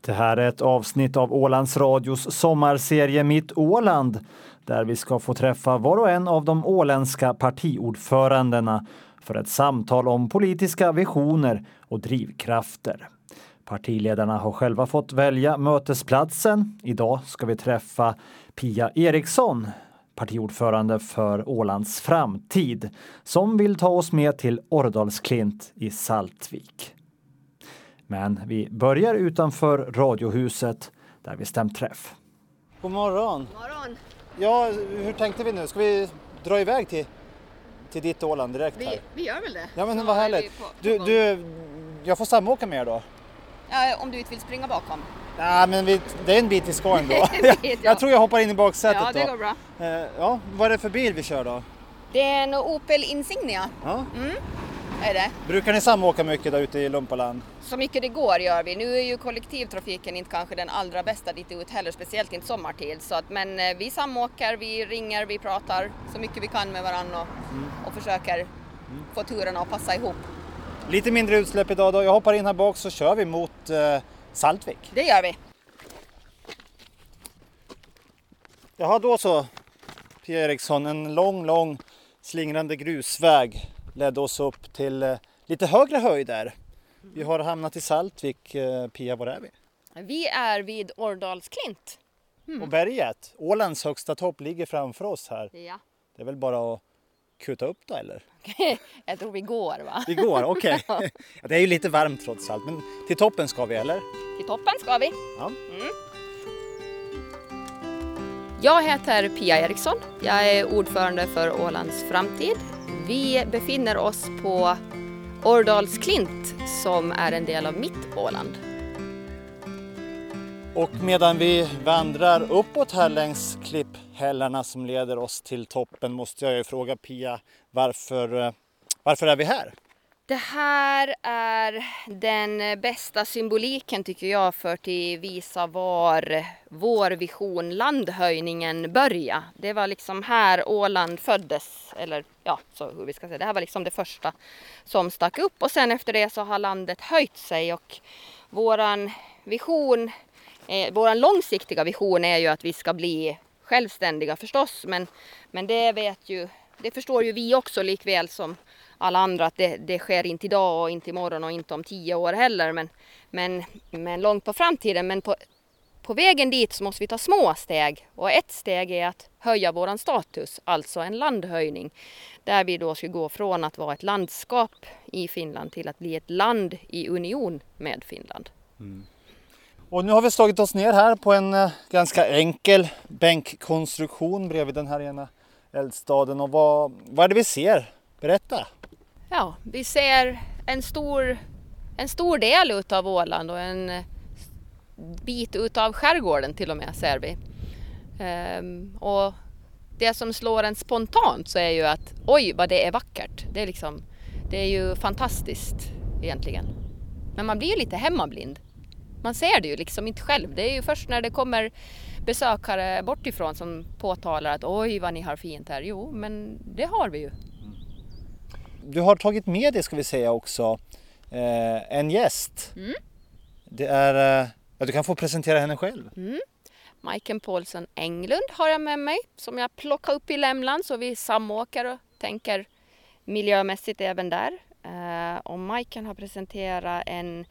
Det här är ett avsnitt av Ålands Radios sommarserie Mitt Åland där vi ska få träffa var och en av de åländska partiordförandena för ett samtal om politiska visioner och drivkrafter. Partiledarna har själva fått välja mötesplatsen. Idag ska vi träffa Pia Eriksson, partiordförande för Ålands framtid, som vill ta oss med till Årdalsklint i Saltvik. Men vi börjar utanför Radiohuset där vi stämt träff. God morgon! God morgon! Ja, hur tänkte vi nu? Ska vi dra iväg till, till ditt Åland direkt Vi, här? vi gör väl det? Ja men Så vad är härligt. på- på Du, du, jag får samåka med er då? Ja, om du inte vill springa bakom. Nej men vi, det är en bit vi ska ändå. Det är en bit, ja. jag tror jag hoppar in i baksätet Ja, det då. går bra. Eh, Ja, vad är det för bil vi kör då? Det är en Opel Insignia, Ja. Är det. Brukar ni samåka mycket där ute i Lumpaland? Så mycket det går gör vi. Nu är ju kollektivtrafiken inte kanske den allra bästa dit ut heller, speciellt inte sommartid. Så att, men eh, vi samåker, vi ringer, vi pratar så mycket vi kan med varandra och, Mm. och försöker få turerna att passa ihop. Lite mindre utsläpp idag då. Jag hoppar in här bak så kör vi mot eh, Saltvik. Det gör vi. Jaha, då så. Pia Eriksson, en lång, lång slingrande grusväg ledde oss upp till eh, lite högre höjder. Vi har hamnat i Saltvik. Eh, Pia, var är vi? Vi är vid Ordalsklint. Och berget, Ålands högsta topp, ligger framför oss här. Ja. Det är väl bara att kuta upp då eller? Jag tror vi går va? Vi går, okej. ja, det är ju lite varmt trots allt, men till toppen ska vi eller? Till toppen ska vi. Ja. Jag heter Pia Eriksson. Jag är ordförande för Ålands framtid. Vi befinner oss på Årdalsklint som är en del av mitt Åland. Och medan vi vandrar uppåt här längs klipphällarna som leder oss till toppen måste jag ju fråga Pia varför, eh, varför är vi här? Det här är den bästa symboliken tycker jag för att visa var vår vision landhöjningen började. Det var liksom här Åland föddes, eller ja, så hur vi ska säga. Det här var liksom det första som stack upp och sen efter det så har landet höjt sig och våran vision, eh, våran långsiktiga vision är ju att vi ska bli självständiga förstås, men, men det vet ju, det förstår ju vi också likväl som alla andra att det, det sker inte idag och inte imorgon och inte om tio år heller. Men, men, men långt på framtiden. Men på, på vägen dit så måste vi ta små steg. Och ett steg är att höja våran status, alltså en landhöjning. Där vi då ska gå från att vara ett landskap i Finland till att bli ett land i union med Finland. Mm. Och nu har vi slagit oss ner här på en eh, ganska enkel bänkkonstruktion bredvid den här ena eldstaden. Och vad, vad är det vi ser? Berätta! Ja, vi ser en stor, en stor del utav Åland och en bit utav skärgården till och med ser vi. Ehm, och det som slår en spontant så är ju att oj vad det är vackert. Det är liksom, det är ju fantastiskt egentligen. Men man blir ju lite hemmablind. Man ser det ju liksom inte själv. Det är ju först när det kommer besökare bortifrån som påtalar att oj vad ni har fint här. Jo, men det har vi ju. Du har tagit med dig, ska vi säga också, eh, en gäst. Det är, eh, ja, du kan få presentera henne själv. Majken Paulsen Englund har jag med mig som jag plockar upp i Lämland så vi samåker och tänker miljömässigt även där. Eh, och Majken har presenterat en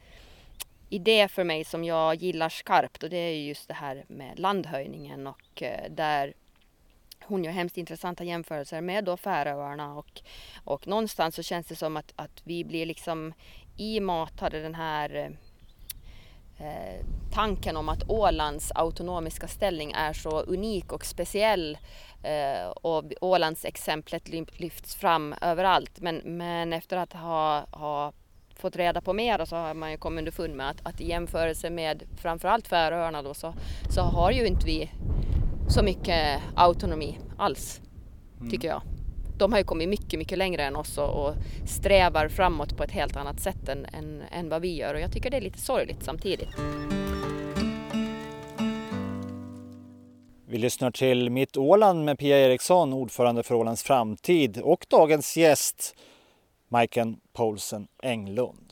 idé för mig som jag gillar skarpt och det är just det här med landhöjningen och eh, där hon gör hemskt intressanta jämförelser med då Färöarna och, och någonstans så känns det som att, att vi blir liksom imatade den här eh, tanken om att Ålands autonomiska ställning är så unik och speciell eh, och Ålands exemplet lyfts fram överallt. Men, men efter att ha, ha fått reda på mer så har man ju kommit underfund med att, att i jämförelse med framförallt Färöarna då så, så har ju inte vi så mycket autonomi alls, tycker jag. De har ju kommit mycket, mycket längre än oss och, och strävar framåt på ett helt annat sätt än, än, än vad vi gör och jag tycker det är lite sorgligt samtidigt. Vi lyssnar till Mitt Åland med Pia Eriksson, ordförande för Ålands framtid och dagens gäst Majken Paulsen Englund.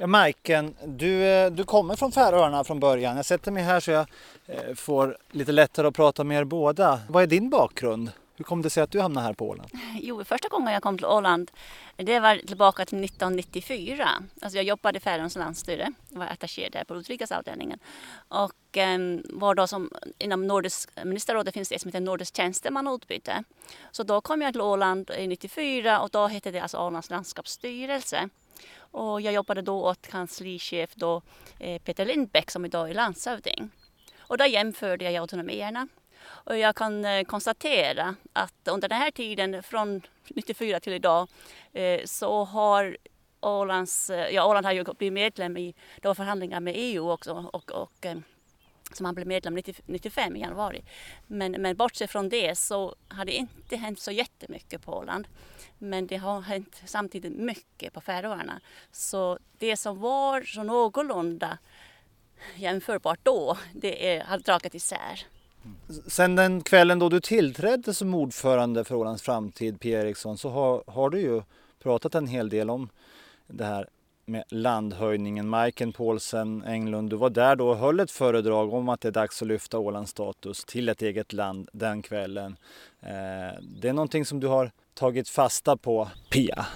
Ja, Majken, du, eh, du kommer från Färöarna från början. Jag sätter mig här så jag eh, får lite lättare att prata med er båda. Vad är din bakgrund? Hur kom det sig att du hamnade här på Åland? Jo, första gången jag kom till Åland, det var tillbaka till 1994. Alltså jag jobbade i Färöarnas landstyre, var attaché där på utrikesavdelningen. Och eh, var då som inom Nordisk ministerrådet finns det som heter Nordisk tjänstemannautbyte. Så då kom jag till Åland i 94 och då hette det alltså Ålands landskapsstyrelse. Och jag jobbade då åt kanslichef då, eh, Peter Lindbäck som idag är landshövding. Och då jämförde jag autonomierna och jag kan eh, konstatera att under den här tiden från 94 till idag eh, så har Ålands, eh, ja Åland har ju blivit medlem i, det var förhandlingar med EU också och, och som han blev medlem 95 i januari. Men, men bortsett från det så har det inte hänt så jättemycket på Åland. Men det har hänt samtidigt mycket på Färöarna. Så det som var så någorlunda jämförbart då, det är, har dragit isär. Sen den kvällen då du tillträdde som ordförande för Ålands framtid, Pia Eriksson, så har, har du ju pratat en hel del om det här med landhöjningen. Majken Paulsen Englund, du var där då och höll ett föredrag om att det är dags att lyfta Ålands status till ett eget land den kvällen. Eh, det är någonting som du har tagit fasta på, Pia?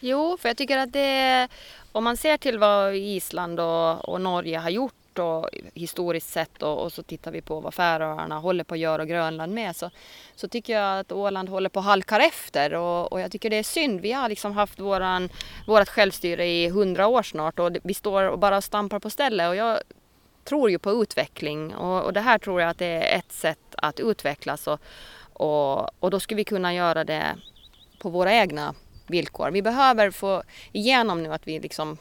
Jo, för jag tycker att det, om man ser till vad Island och, och Norge har gjort och historiskt sett och, och, så tittar vi på vad Färöarna håller på att göra och Grönland med så, så tycker jag att Åland håller på att halka efter och, och jag tycker det är synd. Vi har liksom haft våran, vårat självstyre i hundra år snart och vi står och bara stampar på stället och jag tror ju på utveckling och, och det här tror jag att det är ett sätt att utvecklas och, och, och då skulle vi kunna göra det på våra egna villkor. Vi behöver få igenom nu att vi liksom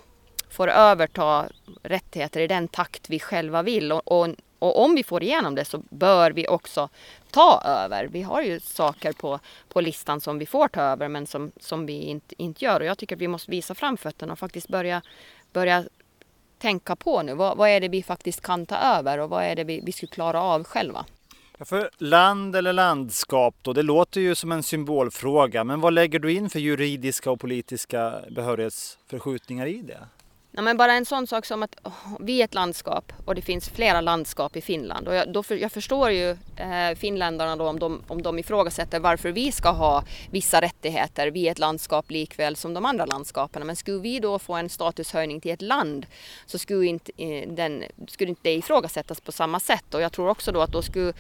får överta rättigheter i den takt vi själva vill. Och, och, och, om vi får igenom det så bör vi också ta över. Vi har ju saker på, på listan som vi får ta över men som, som vi inte, inte gör. Och jag tycker att vi måste visa framfötterna och faktiskt börja, börja tänka på nu. Vad, vad är det vi faktiskt kan ta över och vad är det vi, vi skulle klara av själva? Ja, för land eller landskap då, det låter ju som en symbolfråga. Men vad lägger du in för juridiska och politiska behörighetsförskjutningar i det? Ja, men bara en sån sak som att oh, vi är ett landskap och det finns flera landskap i Finland. Och jag, då för, jag förstår ju eh, finländarna då om de, om de ifrågasätter varför vi ska ha vissa rättigheter. Vi är ett landskap likväl som de andra landskapen. Men skulle vi då få en statushöjning till ett land så skulle inte, eh, den, skulle inte det ifrågasättas på samma sätt. Och jag tror också då att då skulle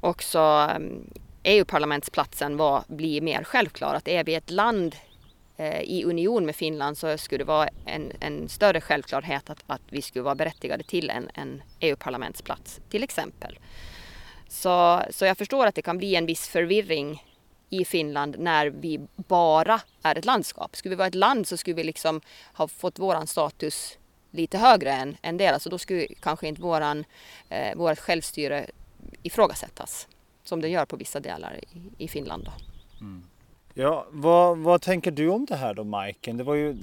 också mm, EU-parlamentsplatsen var, bli mer självklar. Att är vi ett land Eh, i union med Finland så skulle det vara en, en större självklarhet att, att vi skulle vara berättigade till en, en EU-parlamentsplats till exempel. Så, så jag förstår att det kan bli en viss förvirring i Finland när vi bara är ett landskap. Skulle vi vara ett land så skulle vi liksom ha fått våran status lite högre än, än deras och då skulle kanske inte våran, eh, vårt självstyre ifrågasättas som det gör på vissa delar i, i Finland. Då. Mm. Ja, vad, vad tänker du om det här då Majken? Det var ju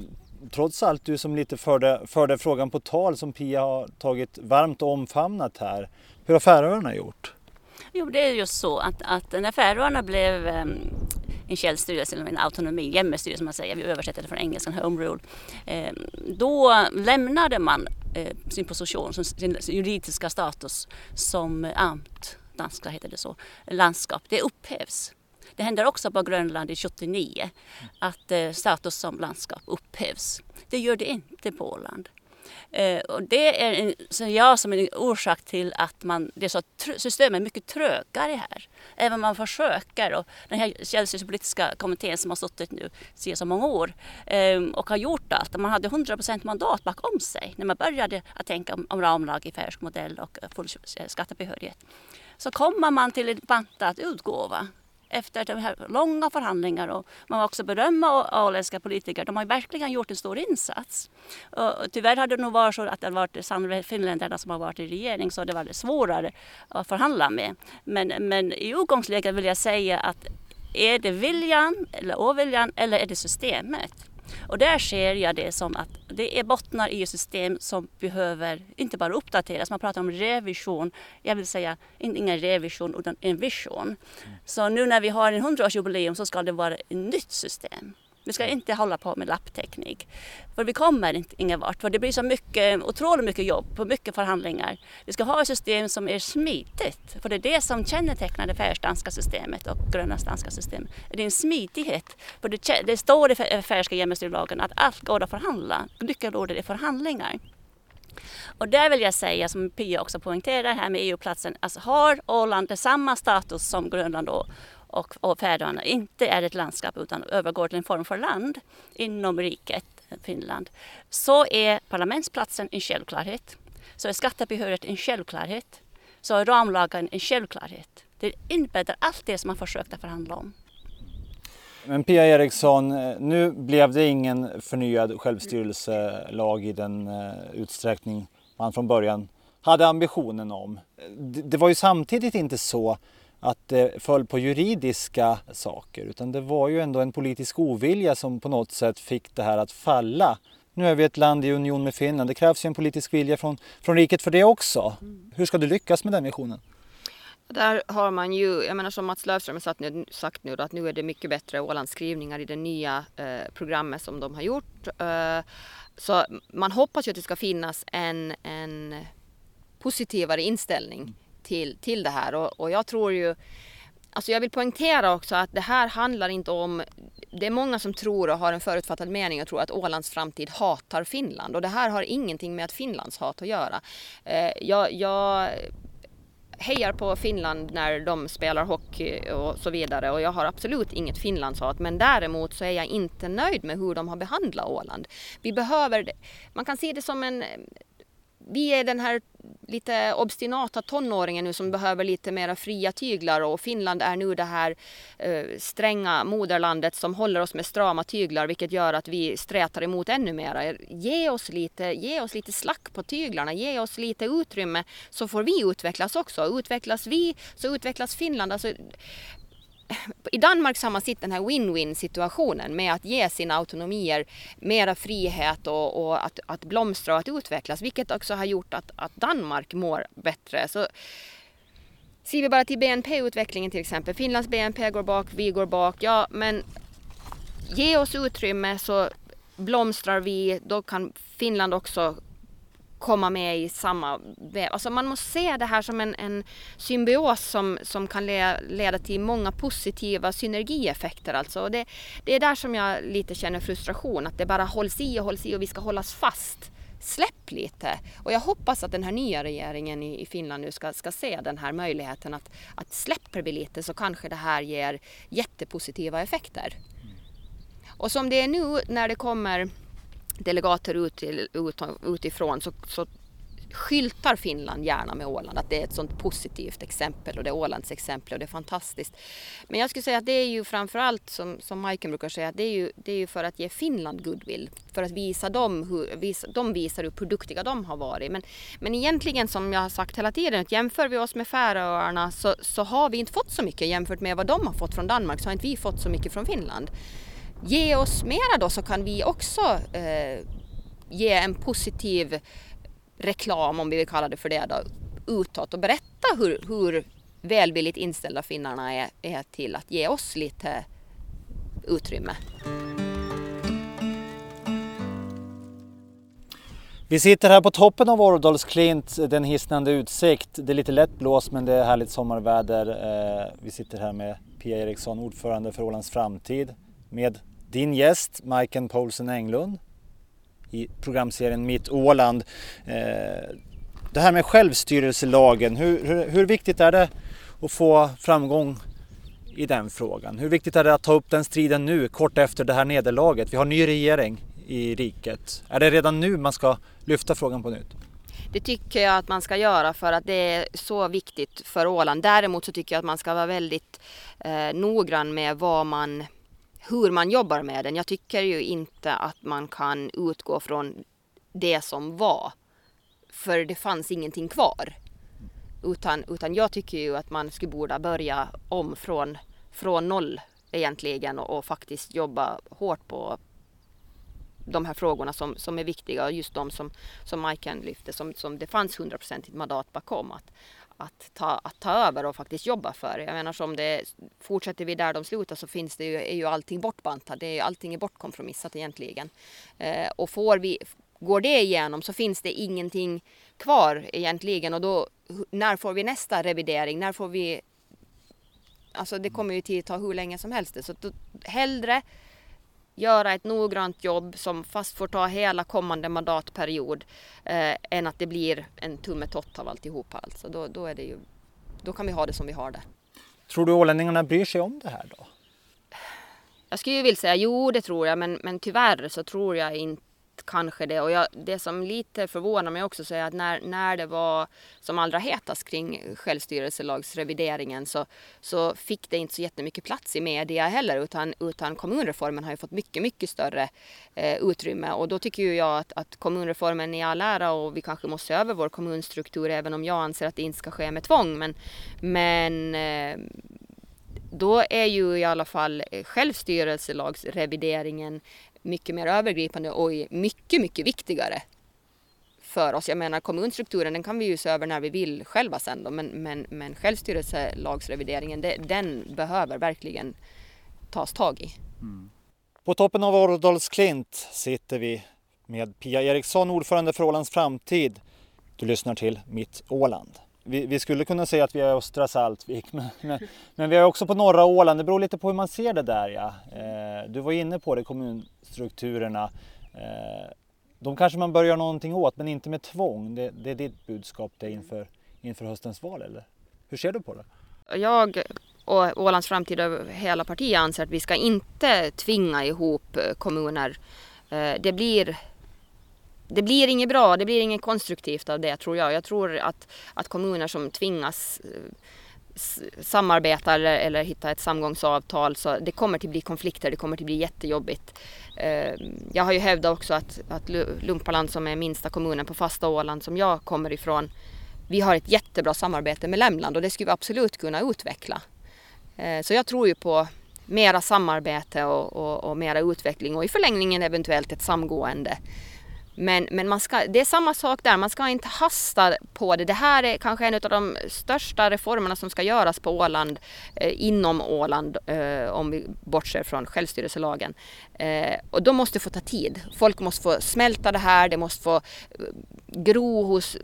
trots allt du som lite förde, förde frågan på tal som Pia har tagit varmt och omfamnat här. Hur har Färöarna gjort? Jo, det är just så att, att när Färöarna blev um, en källstyrelse, eller en autonomi, jämmestyrelse som man säger, vi översätter det från engelskan, home rule. Ehm, då lämnade man eh, sin position, sin juridiska status som amt, danska heter det så, landskap. Det upphävs. Det händer också på Grönland i 79 att eh, status som landskap upphävs. Det gör det inte på Åland. Eh, och det är en, så jag som en orsak till att man, det är så systemet är mycket trögare här. Även om man försöker och den här källstyrelsepolitiska kommittén som har suttit nu i så många år eh, och har gjort allt. Man hade 100 procent mandat bakom sig när man började att tänka om, om ramlag i färsk modell och full skattebehörighet. Så kommer man till en bantad utgåva efter de här långa förhandlingar och man var också berömma åländska politiker. De har verkligen gjort en stor insats. Och tyvärr har det nog varit så att det har varit finländarna som har varit i regering så det var svårare att förhandla med. Men, men i utgångsläget vill jag säga att är det viljan eller oviljan eller är det systemet? Och där ser jag det som att det är bottnar i ett system som behöver inte bara uppdateras, man pratar om revision. Jag vill säga ingen revision utan en vision. Så nu när vi har en 100-årsjubileum så ska det vara ett nytt system. Vi ska inte hålla på med lappteknik. För vi kommer inte ingen vart. För det blir så mycket, otroligt mycket jobb på mycket förhandlingar. Vi ska ha ett system som är smidigt. För det är det som kännetecknar det färsdanska systemet och grönlandsdanska systemet. Det är en smidighet. För det, det står i färska jämställdhetslagen att allt går att förhandla. Nyckelordet är förhandlingar. Och där vill jag säga, som Pia också poängterar här med EU-platsen, alltså har Åland samma status som Grönland då och, och Färöarna inte är ett landskap utan övergår till en form för land inom riket Finland, så är parlamentsplatsen en självklarhet. Så är skattebehörighet en självklarhet. Så är ramlagen en självklarhet. Det inbäddar allt det som man försökte förhandla om. Men Pia Eriksson, eh, nu blev det ingen förnyad självstyrelselag i den eh, utsträckning man från början hade ambitionen om. Det var ju samtidigt inte så att det föll på juridiska saker utan det var ju ändå en politisk ovilja som på något sätt fick det här att falla. Nu är vi ett land i union med Finland. Det krävs ju en politisk vilja från, från riket för det också. Hur ska du lyckas med den visionen? Där har man ju, jag menar som Mats Löfström har sagt nu, sagt nu då, att nu är det mycket bättre Ålandsskrivningar i det nya eh, programmet som de har gjort. Eh, så man hoppas ju att det ska finnas en, en positivare inställning till, till det här och, och jag tror ju Alltså jag vill poängtera också att det här handlar inte om det är många som tror och har en förutfattad mening och tror att Ålands framtid hatar Finland och det här har ingenting med att Finlands hat att göra. Eh, jag, jag hejar på Finland när de spelar hockey och så vidare och jag har absolut inget Finlandshat men däremot så är jag inte nöjd med hur de har behandlat Åland. Vi behöver, man kan se det som en vi är den här lite obstinata tonåringen nu som behöver lite mera fria tyglar och Finland är nu det här eh, stränga moderlandet som håller oss med strama tyglar vilket gör att vi strätar emot ännu mera. Ge oss lite, ge oss lite slack på tyglarna, ge oss lite utrymme så får vi utvecklas också. Utvecklas vi så utvecklas Finland. Alltså, i Danmark har man sett den här win-win situationen med att ge sina autonomier mera frihet och, och att, att, blomstra och att utvecklas, vilket också har gjort att, att Danmark mår bättre. Så, Ser vi bara till BNP-utvecklingen till exempel, Finlands BNP går bak, vi går bak, ja men ge oss utrymme så blomstrar vi, då kan Finland också komma med i samma väv. Alltså man måste se det här som en, en symbios som, som kan le, leda till många positiva synergieffekter. Alltså. det, det är där som jag lite känner frustration, att det bara hålls i och hålls i och vi ska hållas fast. Släpp lite! Och jag hoppas att den här nya regeringen i, i Finland nu ska, ska se den här möjligheten att, att släpper vi lite så kanske det här ger jättepositiva effekter. Och som det är nu när det kommer delegater ut ut, utifrån så, så skyltar Finland gärna med Åland, att det är ett sådant positivt exempel och det är Ålands exempel och det är fantastiskt. Men jag skulle säga att det är ju framförallt som, som Majken brukar säga, det är, ju, det är ju för att ge Finland goodwill. För att visa dem hur, visa, de visar hur produktiga de har varit. Men, men egentligen som jag har sagt hela tiden, att jämför vi oss med Färöarna så, så har vi inte fått så mycket jämfört med vad de har fått från Danmark så har inte vi fått så mycket från Finland ge oss mera då så kan vi också eh, ge en positiv reklam, om vi vill kalla det för det, då, utåt och berätta hur, hur välvilligt inställda finnarna är, är till att ge oss lite utrymme. Vi sitter här på toppen av Årdalsklint, den hisnande utsikt. Det är lite lätt blås men det är härligt sommarväder. Eh, vi sitter här med Pia Eriksson, ordförande för Ålands framtid, med din gäst Majken Paulsen Englund i programserien Mitt Åland. Eh, det här med självstyrelselagen, hur, hur, hur viktigt är det att få framgång i den frågan? Hur viktigt är det att ta upp den striden nu, kort efter det här nederlaget? Vi har ny regering i riket. Är det redan nu man ska lyfta frågan på nytt? Det tycker jag att man ska göra för att det är så viktigt för Åland. Däremot så tycker jag att man ska vara väldigt eh, noggrann med vad man hur man jobbar med den. Jag tycker ju inte att man kan utgå från det som var. För det fanns ingenting kvar. Utan, utan jag tycker ju att man skulle borde börja om från, från noll egentligen och, och faktiskt jobba hårt på de här frågorna som, som är viktiga och just de som, som Majken lyfte, som, som det fanns hundraprocentigt mandat bakom. Att, att, ta, att ta över och faktiskt jobba för. Jag menar som det fortsätter vi där de slutar så finns det ju, är ju allting bortbantat. Det är, allting är bortkompromissat egentligen. Eh, och får vi, går det igenom så finns det ingenting kvar egentligen och då när får vi nästa revidering? När får vi Alltså det kommer ju att ta hur länge som helst. Så då, hellre göra ett noggrant jobb som fast får ta hela kommande mandatperiod eh, än att det blir en tummetott av alltihopa. Alltså då, då, är det ju, då kan vi ha det som vi har det. Tror du ålänningarna bryr sig om det här då? Jag skulle ju vilja säga jo, det tror jag, men, men tyvärr så tror jag inte kanske det. Och jag, det som lite förvånar mig också så är att när, när det var som allra hetast kring självstyrelselagsrevideringen så, så fick det inte så jättemycket plats i media heller utan, utan kommunreformen har ju fått mycket, mycket större eh, utrymme. Och då tycker ju jag att, att kommunreformen är all ära och vi kanske måste se över vår kommunstruktur även om jag anser att det inte ska ske med tvång. Men, men eh, då är ju i alla fall självstyrelselagsrevideringen mycket mer övergripande och mycket, mycket viktigare för oss. Jag menar kommunstrukturen den kan vi ju se över när vi vill själva sen då, men, men, men självstyrelselagsrevideringen det, den behöver verkligen tas tag i. Mm. På toppen av Årdalsklint sitter vi med Pia Eriksson, ordförande för Ålands framtid. Du lyssnar till Mitt Åland vi, vi, skulle kunna säga att vi är östra Saltvik, men, men, men, vi är också på norra Åland. Det beror lite på hur man ser det där. Ja. Eh, du var inne på det, kommunstrukturerna. Eh, de kanske man bör göra någonting åt, men inte med tvång. Det, det är ditt budskap det inför, inför höstens val, eller? Hur ser du på det? Jag och Ålands framtid och hela partiet anser att vi ska inte tvinga ihop kommuner. Eh, det blir det blir inget bra, det blir inget konstruktivt av det tror jag. Jag tror att, att kommuner som tvingas eh, samarbeta eller, eller hitta ett samgångsavtal så det kommer att bli konflikter, det kommer att bli jättejobbigt. Ehm, jag har ju hävdat också att, att Lumpaland som är minsta kommunen på fasta Åland som jag kommer ifrån vi har ett jättebra samarbete med Lämland och det skulle vi absolut kunna utveckla. Ehm, så jag tror ju på mera samarbete och, och, och mera utveckling och i förlängningen eventuellt ett samgående. Men, men man ska, det är samma sak där, man ska inte hasta på det. Det här är kanske en av de största reformerna som ska göras på Åland, eh, inom Åland, eh, om vi bortser från självstyrelselagen. Eh, och de måste få ta tid. Folk måste få smälta det här, det måste få eh, gro hos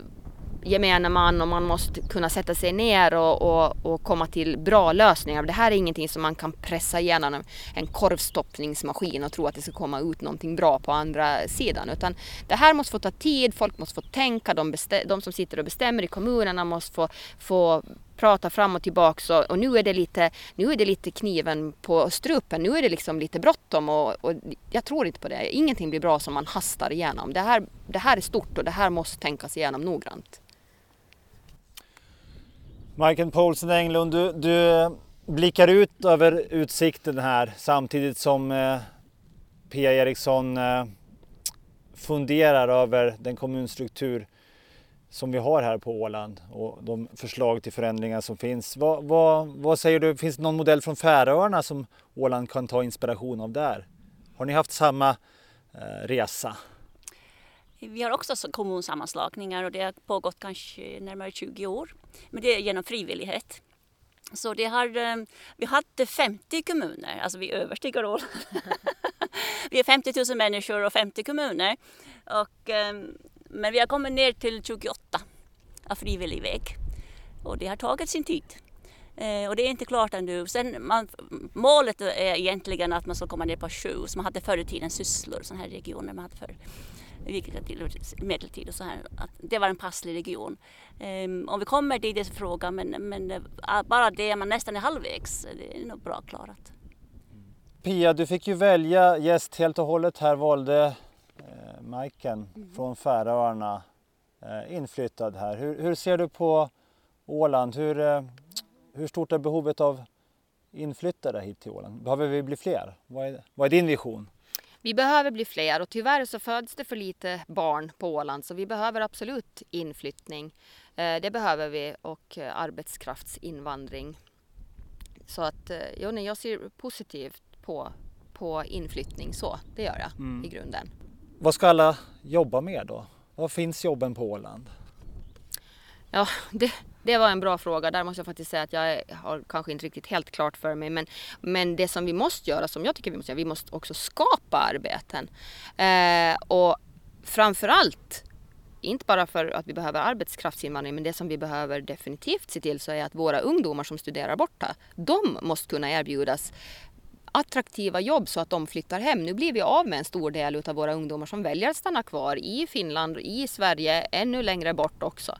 gemene man och man måste kunna sätta sig ner och, och, och, komma till bra lösningar. Det här är ingenting som man kan pressa igenom en korvstoppningsmaskin och tro att det ska komma ut någonting bra på andra sidan. Utan det här måste få ta tid, folk måste få tänka, de, de som sitter och bestämmer i kommunerna måste få, få prata fram och tillbaka och, och, nu, är det lite, nu är det lite kniven på strupen. Nu är det liksom lite bråttom och, och jag tror inte på det. Ingenting blir bra som man hastar igenom. Det här, det här är stort och det här måste tänkas igenom noggrant. Michael Paulsen Englund, du, du eh, blickar ut över utsikten här samtidigt som eh, Pia Eriksson eh, funderar över den kommunstruktur som vi har här på Åland och de förslag till förändringar som finns. Vad, vad, vad säger du, finns det någon modell från Färöarna som Åland kan ta inspiration av där? Har ni haft samma eh, resa? Vi har också kommunsammanslagningar och det har pågått kanske närmare 20 år. Men det är genom frivillighet. Så det har, eh, vi hade 50 kommuner, alltså vi överstiger Åland. vi är 50 000 människor och 50 kommuner. Och, ehm, men vi har kommit ner till 28 av frivillig väg. Och det har tagit sin tid. Eh, och det är inte klart ännu. Sen man, målet är egentligen att man ska komma ner på sju, som man hade förr i tiden sysslor, sådana här regioner man hade förr vilket till medeltid och så här. Att det var en passlig region. Um, om vi kommer dit är frågan men, men bara det man nästan är halvvägs. Det är nog bra klarat. Pia, du fick ju välja gäst helt och hållet här valde eh, Majken mm. från Färöarna eh, inflyttad här. Hur, hur, ser du på Åland? Hur, eh, hur stort är behovet av inflyttade hit till Åland? Behöver vi bli fler? Vad är, vad är din vision? Vi behöver bli fler och tyvärr så föds det för lite barn på Åland så vi behöver absolut inflyttning. Eh, det behöver vi och eh, arbetskraftsinvandring. Så att eh, jo, nej, jag ser positivt på, på inflyttning så, det gör jag mm. i grunden. Vad ska alla jobba med då? Var finns jobben på Åland? Ja, det, det var en bra fråga. Där måste jag faktiskt säga att jag har kanske inte riktigt helt klart för mig. Men, men det som vi måste göra, som jag tycker vi måste göra, vi måste också skapa arbeten. Eh, och framförallt inte bara för att vi behöver arbetskraftsinvandring men det som vi behöver definitivt se till så är att våra ungdomar som studerar borta, de måste kunna erbjudas attraktiva jobb så att de flyttar hem. Nu blir vi av med en stor del av våra ungdomar som väljer att stanna kvar i Finland, i Sverige, ännu längre bort också.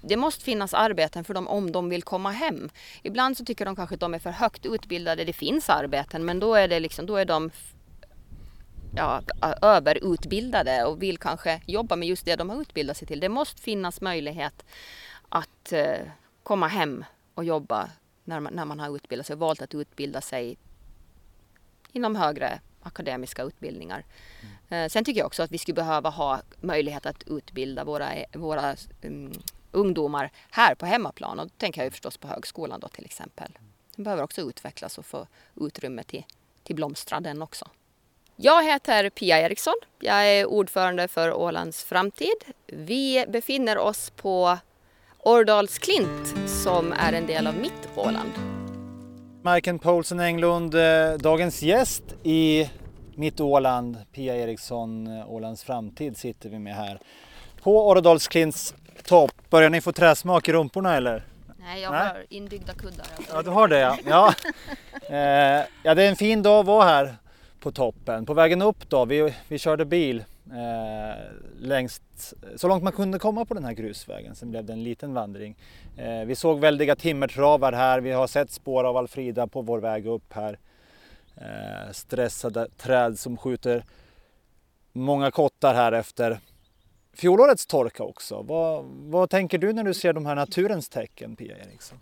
Det måste finnas arbeten för dem om de vill komma hem. Ibland så tycker de kanske att de är för högt utbildade. Det finns arbeten men då är, det liksom, då är de ja, överutbildade och vill kanske jobba med just det de har utbildat sig till. Det måste finnas möjlighet att eh, komma hem och jobba när man, när man har utbildat sig valt att utbilda sig inom högre akademiska utbildningar. Mm. Sen tycker jag också att vi skulle behöva ha möjlighet att utbilda våra, våra um, ungdomar här på hemmaplan och då tänker jag ju förstås på högskolan då till exempel. Den behöver också utvecklas och få utrymme till, till blomstra den också. Jag heter Pia Eriksson. Jag är ordförande för Ålands framtid. Vi befinner oss på Årdalsklint som är en del av mitt Åland. Majken Paulsen Englund, eh, dagens gäst i Mitt Åland, Pia Eriksson, eh, Ålands framtid sitter vi med här. På Åredalsklints topp, börjar ni få träsmak i rumporna eller? Nej, jag Nej? har inbyggda kuddar. Ja, du har det ja. Ja. eh, ja, det är en fin dag att vara här på toppen. På vägen upp då, vi, vi körde bil eh, längst, så långt man kunde komma på den här grusvägen. Sen blev det en liten vandring. Eh, vi såg väldiga timmertravar här. Vi har sett spår av Alfrida på vår väg upp här. Eh, stressade träd som skjuter många kottar här efter fjolårets torka också. Vad, vad tänker du när du ser de här naturens tecken, Pia Eriksson?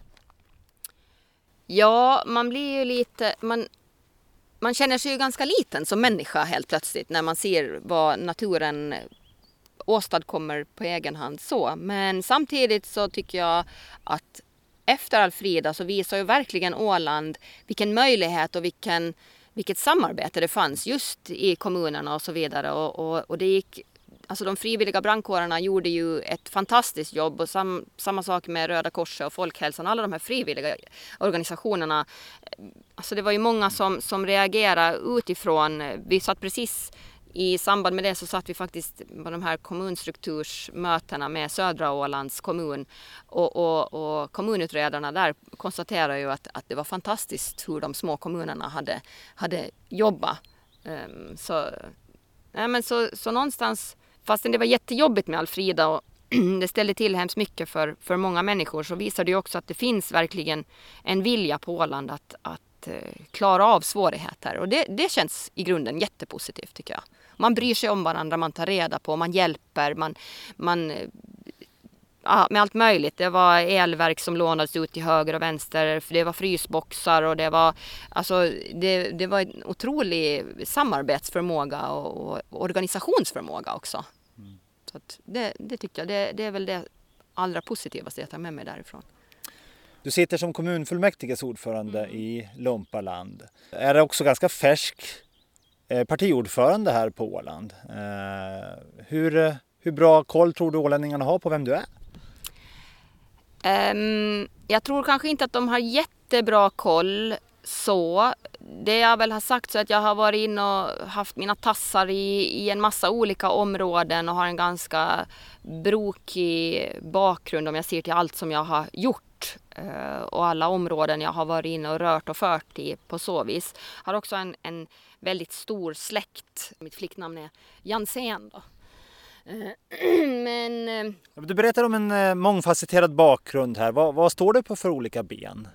Ja, man blir ju lite... Man, man känner sig ju ganska liten som människa helt plötsligt när man ser vad naturen åstadkommer på egen hand så. Men samtidigt så tycker jag att efter Alfrida så visar ju verkligen Åland vilken möjlighet och vilken, vilket samarbete det fanns just i kommunerna och så vidare. Och, och, och det gick Alltså de frivilliga brandkårerna gjorde ju ett fantastiskt jobb och sam, samma sak med Röda Korset och Folkhälsan. Alla de här frivilliga organisationerna. Alltså det var ju många som, som reagerade utifrån. Vi satt precis i samband med det så satt vi faktiskt på de här kommunstruktursmötena med södra Ålands kommun och, och, och kommunutredarna där konstaterar ju att, att det var fantastiskt hur de små kommunerna hade, hade jobbat. Um, så, ja, men så, så någonstans fastän det var jättejobbigt med Alfrida och det ställde till hemskt mycket för, för många människor så visar det också att det finns verkligen en vilja på Åland att, att eh, klara av svårigheter. Och det, det känns i grunden jättepositivt tycker jag. Man bryr sig om varandra, man tar reda på, man hjälper, man, man eh, med allt möjligt. Det var elverk som lånades ut till höger och vänster. Det var frysboxar och det var, alltså, det, det var en otrolig samarbetsförmåga och, och organisationsförmåga också. Mm. Så det, det tycker jag, det, det är väl det allra positivaste jag tar med mig därifrån. Du sitter som kommunfullmäktiges ordförande mm. i Lumpaland. Är det också ganska färsk eh, partiordförande här på Åland. Eh, hur, hur bra koll tror du ålänningarna har på vem du är? Um, jag tror kanske inte att de har jättebra koll så. Det jag väl har sagt så att jag har varit inne och haft mina tassar i, i en massa olika områden och har en ganska brokig bakgrund om jag ser till allt som jag har gjort uh, och alla områden jag har varit inne och rört och fört i på så vis. Har också en, en väldigt stor släkt. Mitt flicknamn är Jansén då. Eh, men... Eh, du berättar om en eh, mångfacetterad bakgrund här. Vad, vad står du på för olika ben?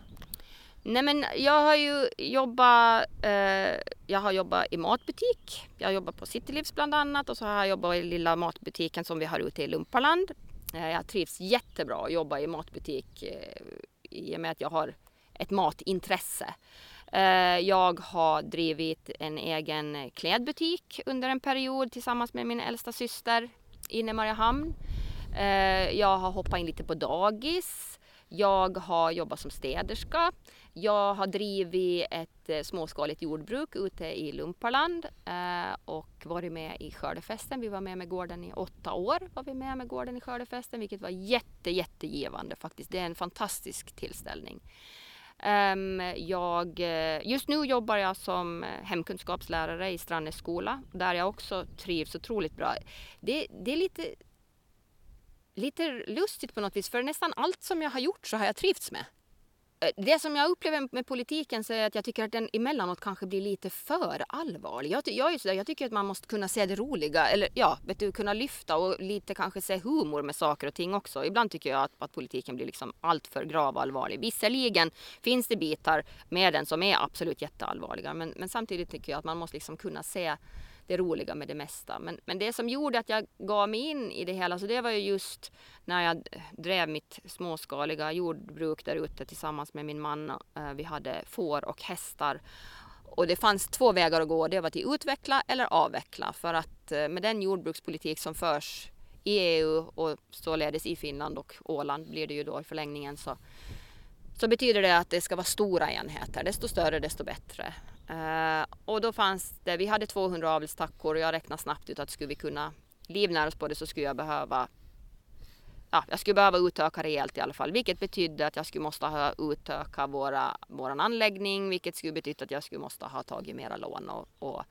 Nej men jag har ju jobbat, eh, jag har jobbat i matbutik. Jag har jobbat på Citylivs bland annat och så har jag jobbat i lilla matbutiken som vi har ute i Lumpaland. Eh, jag trivs jättebra att jobba i matbutik eh, i och med att jag har ett matintresse. Eh, jag har drivit en egen klädbutik under en period tillsammans med min äldsta syster inne i Mariehamn. Eh, jag har hoppat in lite på dagis. jag har jobbat som städerska. Jag har drivit ett eh, småskaligt jordbruk ute i Lumparland och varit med i skördefesten. Vi var med med gården i åtta år. Var vi med med gården i skördefesten, vilket var jätte, jättegivande faktiskt. Det är en fantastisk tillställning. Um, jag, eh, just nu jobbar jag som eh, hemkunskapslärare i Strandnäs skola där jag också trivs otroligt bra. Det, det är lite lite lustigt på något vis, för nästan allt som jag har gjort så har jag trivts med. Eh, det som jag upplever med politiken så är att jag tycker att den emellanåt kanske blir lite för allvarlig. Jag, jag, är sådär, jag tycker att man måste kunna se det roliga, eller ja, vet du, kunna lyfta och lite kanske se humor med saker och ting också. Ibland tycker jag att, att politiken blir liksom alltför gravallvarlig. grav och allvarlig. Visserligen finns det bitar med den som är absolut jätteallvarliga, men, men samtidigt tycker jag att man måste liksom kunna se det roliga med det mesta. Men, men det som gjorde att jag gav mig in i det hela, så det var ju just när jag drev mitt småskaliga jordbruk där ute tillsammans med min man. Eh, vi hade får och hästar. Och det fanns två vägar att gå. Det var till utveckla eller avveckla. För att eh, med den jordbrukspolitik som förs i EU och således i Finland och Åland blir det ju då i förlängningen så, så betyder det att det ska vara stora enheter. Desto större desto bättre. Uh, och då fanns det, vi hade 200 avelstackor och jag räknade snabbt ut att skulle vi kunna livnära oss på det så skulle jag behöva Ja, jag skulle behöva utöka rejält i alla fall, vilket betydde att jag skulle måste ha utöka våra, våran anläggning, vilket skulle betyda att jag skulle måste ha tagit mera lån och, och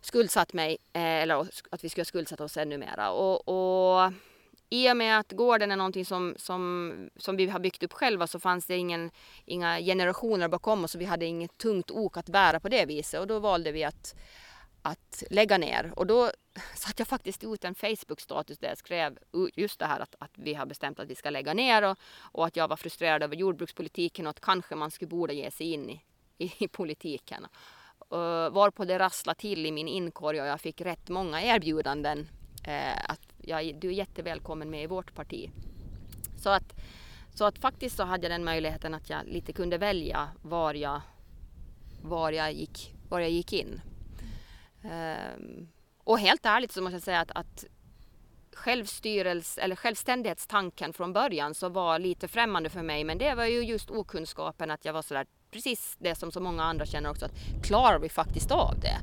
skuldsatt mig, eh, eller att vi skulle ha skuldsatt oss ännu mera. Och, och i och med att gården är någonting som, som, som vi har byggt upp själva så fanns det ingen, inga generationer bakom oss och vi hade inget tungt ok att bära på det viset och då valde vi att, att lägga ner. Och då satte jag faktiskt ut en Facebook-status där jag skrev just det här att, att vi har bestämt att vi ska lägga ner och, och att jag var frustrerad över jordbrukspolitiken och att kanske man skulle borde ge sig in i, i, i politiken. Uh, varpå det rasslade till i min inkorg och jag fick rätt många erbjudanden uh, att jag, du är jättevälkommen med i vårt parti. Så att, så att faktiskt så hade jag den möjligheten att jag lite kunde välja var jag, var jag, gick, var jag gick in. Um, och helt ärligt så måste jag säga att, att självstyrelse eller självständighetstanken från början så var lite främmande för mig. Men det var ju just okunskapen att jag var sådär precis det som så många andra känner också att klarar vi faktiskt av det?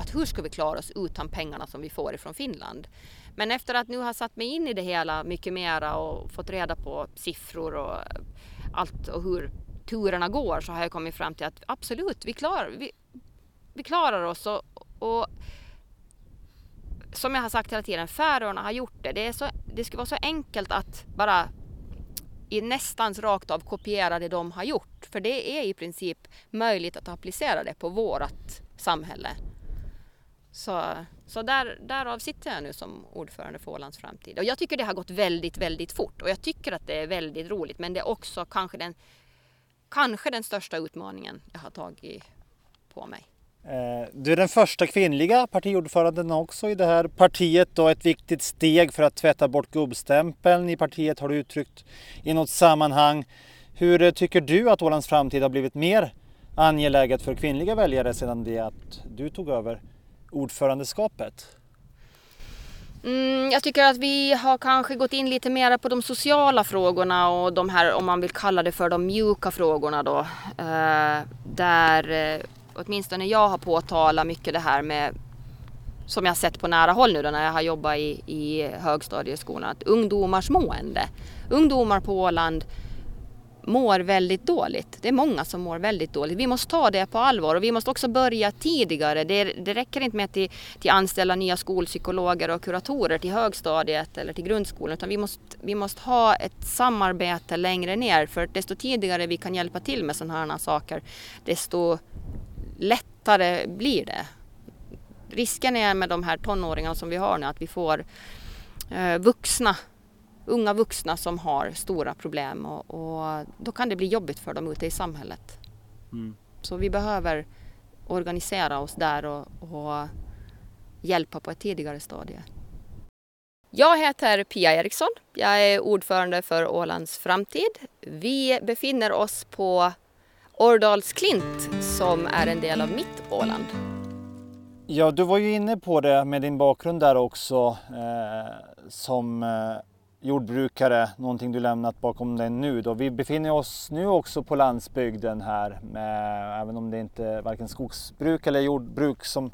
Att hur ska vi klara oss utan pengarna som vi får ifrån Finland? Men efter att nu ha satt mig in i det hela mycket mera och fått reda på siffror och allt och hur turerna går så har jag kommit fram till att absolut, vi klarar, vi, vi klarar oss och, och som jag har sagt hela tiden, Färöarna har gjort det. Det, är så, det skulle vara så enkelt att bara i nästan rakt av kopiera det de har gjort. För det är i princip möjligt att applicera det på vårt samhälle. Så, så där, därav sitter jag nu som ordförande för Ålands framtid. Och jag tycker det har gått väldigt, väldigt fort och jag tycker att det är väldigt roligt. Men det är också kanske den, kanske den största utmaningen jag har tagit på mig. Eh, du är den första kvinnliga partiordföranden också i det här partiet och ett viktigt steg för att tvätta bort gubbstämpeln i partiet har du uttryckt i något sammanhang. Hur eh, tycker du att Ålands framtid har blivit mer angeläget för kvinnliga väljare sedan det att du tog över ordförandeskapet? Mm, jag tycker att vi har kanske gått in lite mer på de sociala frågorna och de här, om man vill kalla det för de mjuka frågorna då. Eh, där eh, åtminstone jag har påtalat mycket det här med som jag sett på nära håll nu då när jag har jobbat i, i högstadieskolan, att ungdomars mående. Ungdomar på Åland mår väldigt dåligt. Det är många som mår väldigt dåligt. Vi måste ta det på allvar och vi måste också börja tidigare. Det, det räcker inte med att till, till anställa nya skolpsykologer och kuratorer till högstadiet eller till grundskolan utan vi måste, vi måste ha ett samarbete längre ner för desto tidigare vi kan hjälpa till med sådana här saker desto lättare blir det. Risken är med de här tonåringarna som vi har nu att vi får eh, vuxna unga vuxna som har stora problem och, och, då kan det bli jobbigt för dem ute i samhället. Mm. Så vi behöver organisera oss där och, och hjälpa på ett tidigare stadie. Jag heter Pia Eriksson. Jag är ordförande för Ålands framtid. Vi befinner oss på Årdalsklint som är en del av mitt Åland. Ja, du var ju inne på det med din bakgrund där också eh, som eh, jordbrukare, någonting du lämnat bakom dig nu då. Vi befinner oss nu också på landsbygden här, med, även om det inte är varken skogsbruk eller jordbruk som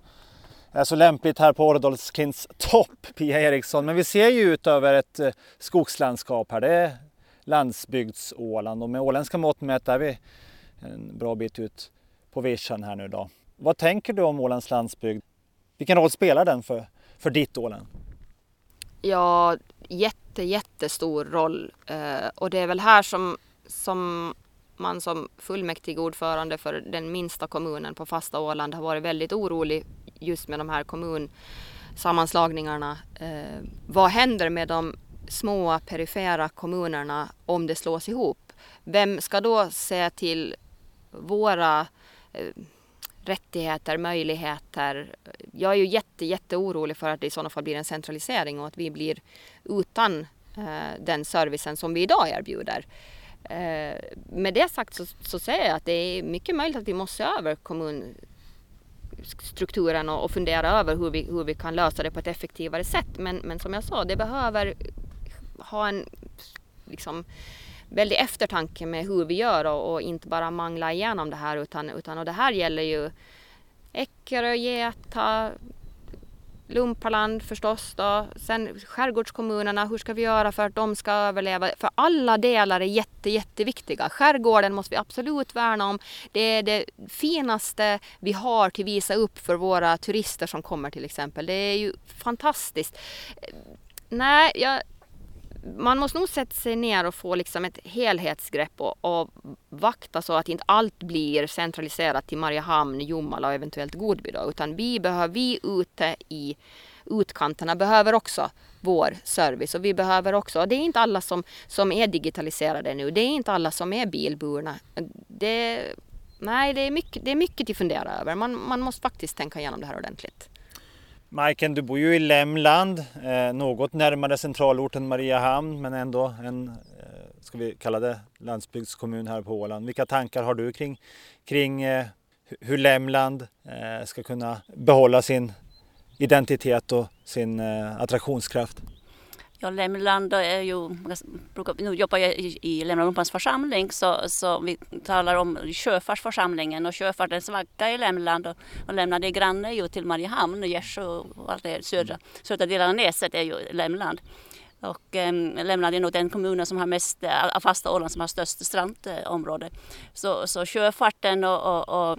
är så lämpligt här på Åredalsklints topp, Pia Eriksson. Men vi ser ju ut över ett eh, skogslandskap här. Det är landsbygds-Åland och med åländska mått mätt är vi en bra bit ut på vischan här nu då. Vad tänker du om Ålands landsbygd? Vilken roll spelar den för, för ditt Åland? Ja, jätte, jättestor roll. Eh, och det är väl här som, som man som fullmäktigeordförande för den minsta kommunen på fasta Åland har varit väldigt orolig just med de här kommunsammanslagningarna. Eh, vad händer med de små perifera kommunerna om det slås ihop? Vem ska då se till våra eh, rättigheter, möjligheter. Jag är ju jätte-jätteorolig för att det i sådana fall blir en centralisering och att vi blir utan eh, den servicen som vi idag erbjuder. Eh, med det sagt så, så säger jag att det är mycket möjligt att vi måste se över kommunstrukturen och, och fundera över hur vi, hur vi kan lösa det på ett effektivare sätt. Men, men som jag sa, det behöver ha en liksom, väldig eftertanke med hur vi gör och, och, inte bara mangla igenom det här utan, utan och det här gäller ju Eckerö, Geta, Lumpaland förstås då. Sen skärgårdskommunerna, hur ska vi göra för att de ska överleva? För alla delar är jätte, jätteviktiga. Skärgården måste vi absolut värna om. Det är det finaste vi har till visa upp för våra turister som kommer till exempel. Det är ju fantastiskt. Nej, jag, man måste nog sätta sig ner och få liksom ett helhetsgrepp och, och vakta så att inte allt blir centraliserat till Mariehamn, Jomala och eventuellt Godby då, utan vi behöver, vi ute i utkanterna behöver också vår service och vi behöver också, det är inte alla som, som är digitaliserade nu, det är inte alla som är bilburna. Det, nej, det är mycket, det är mycket att fundera över. Man, man måste faktiskt tänka igenom det här ordentligt. Majken, du bor ju i Lämland, eh, något närmare centralorten Mariehamn men ändå en, eh, ska vi kalla det, landsbygdskommun här på Åland. Vilka tankar har du kring, kring eh, hur Lämland ska kunna behålla sin identitet och sin attraktionskraft? Ja, Lemlanda är ju, nu jobbar jag i, i församling så, så vi talar om sjöfartsförsamlingen och sjöfartens vagga i Lemland och, och Lemland är granne ju till Mariehamn och och allt det södra, södra delen av Näset är ju Lemland. Och eh, Lemland är nog den kommunen som har mest, av fasta Åland som har störst strandområde. Så, så sjöfarten och, och, och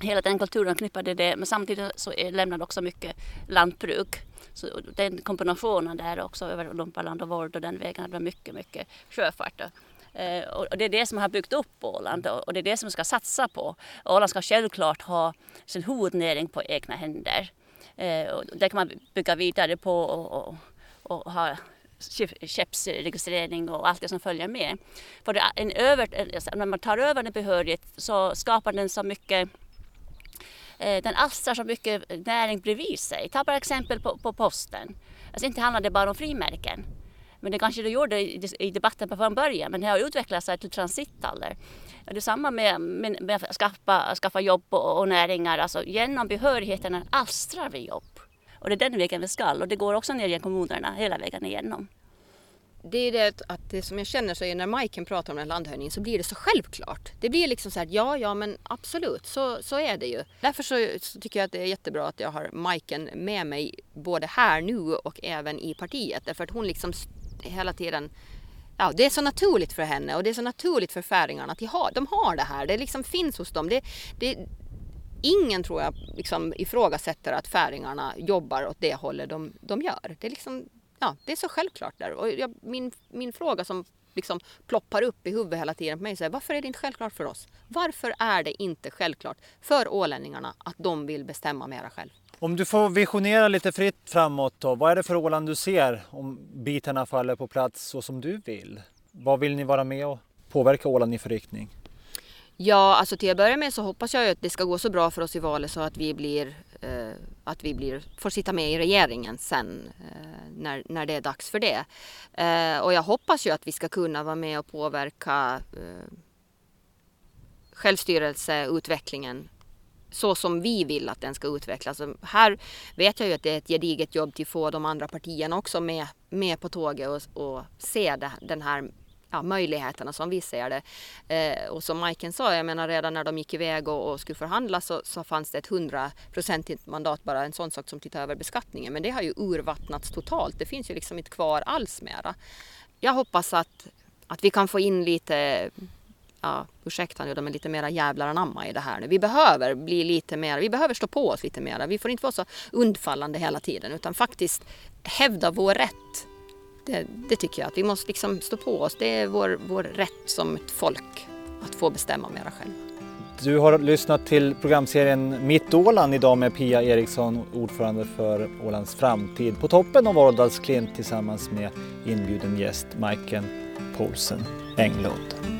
hela den kulturen knippade det men samtidigt så lämnade också mycket lantbruk. Så den kombinationen där också över Lumpaland och Vård och den vägen, det blir mycket, mycket sjöfart. Eh, och det är det som har byggt upp Åland och det är det som vi ska satsa på. Åland ska självklart ha sin huvudnäring på egna händer. Eh, och det kan man bygga vidare på och, och, och ha skeppsregistrering och allt det som följer med. För en över, alltså, när man tar över en behörighet så skapar den så mycket Eh, den alstrar så mycket näring bredvid sig. Ta bara exempel på, på posten. Alltså inte handlar det bara om frimärken. Men det kanske det gjorde i debatten från början, men det har utvecklats till transithallar. Det är samma med, med, med att skaffa, skaffa jobb och, och näringar. Alltså genom behörigheten alstrar vi jobb. Och det är den vägen vi ska och det går också ner i kommunerna hela vägen igenom det är det att det som jag känner så är när Majken pratar om en landhöjning så blir det så självklart. Det blir liksom så här, ja, ja, men absolut, så, så är det ju. Därför så, så tycker jag att det är jättebra att jag har Majken med mig både här nu och även i partiet. Därför att hon liksom hela tiden Ja, det är så naturligt för henne och det är så naturligt för färingarna att de har, de har det här. Det liksom finns hos dem. Det, det, ingen tror jag liksom ifrågasätter att färingarna jobbar åt det hållet de, de gör. Det är liksom ja, det är så självklart där. Och jag, min, min fråga som liksom ploppar upp i huvudet hela tiden på mig är varför är det inte självklart för oss? Varför är det inte självklart för ålänningarna att de vill bestämma mera själv? Om du får visionera lite fritt framåt då, vad är det för Åland du ser om bitarna faller på plats så som du vill? Vad vill ni vara med och påverka Åland i för riktning? Ja, alltså till att börja med så hoppas jag att det ska gå så bra för oss i valet så att vi blir Eh, att vi blir, får sitta med i regeringen sen eh, när, när det är dags för det. Eh, och jag hoppas ju att vi ska kunna vara med och påverka eh, självstyrelseutvecklingen så som vi vill att den ska utvecklas. Här vet jag ju att det är ett gediget jobb till att få de andra partierna också med, med på tåget och, och se det, den här ja, möjligheterna som vi ser det. Eh, och som Majken sa, jag menar redan när de gick iväg och, och skulle förhandla så, så fanns det ett hundraprocentigt mandat, bara en sån sak som tittar över beskattningen. Men det har ju urvattnats totalt. Det finns ju liksom inte kvar alls mera. Jag hoppas att, att vi kan få in lite ja, ursäkta nu, de är lite mera jävlar anamma i det här nu. Vi behöver bli lite mer, vi behöver stå på oss lite mer. Vi får inte vara så undfallande hela tiden utan faktiskt hävda vår rätt. Det, det tycker jag att vi måste liksom stå på oss. Det är vår, vår rätt som ett folk att få bestämma mera själva. Du har lyssnat till programserien Mitt Åland idag med Pia Eriksson, ordförande för Ålands framtid på toppen av Ådalsklint tillsammans med inbjuden gäst Majken Poulsen Englund.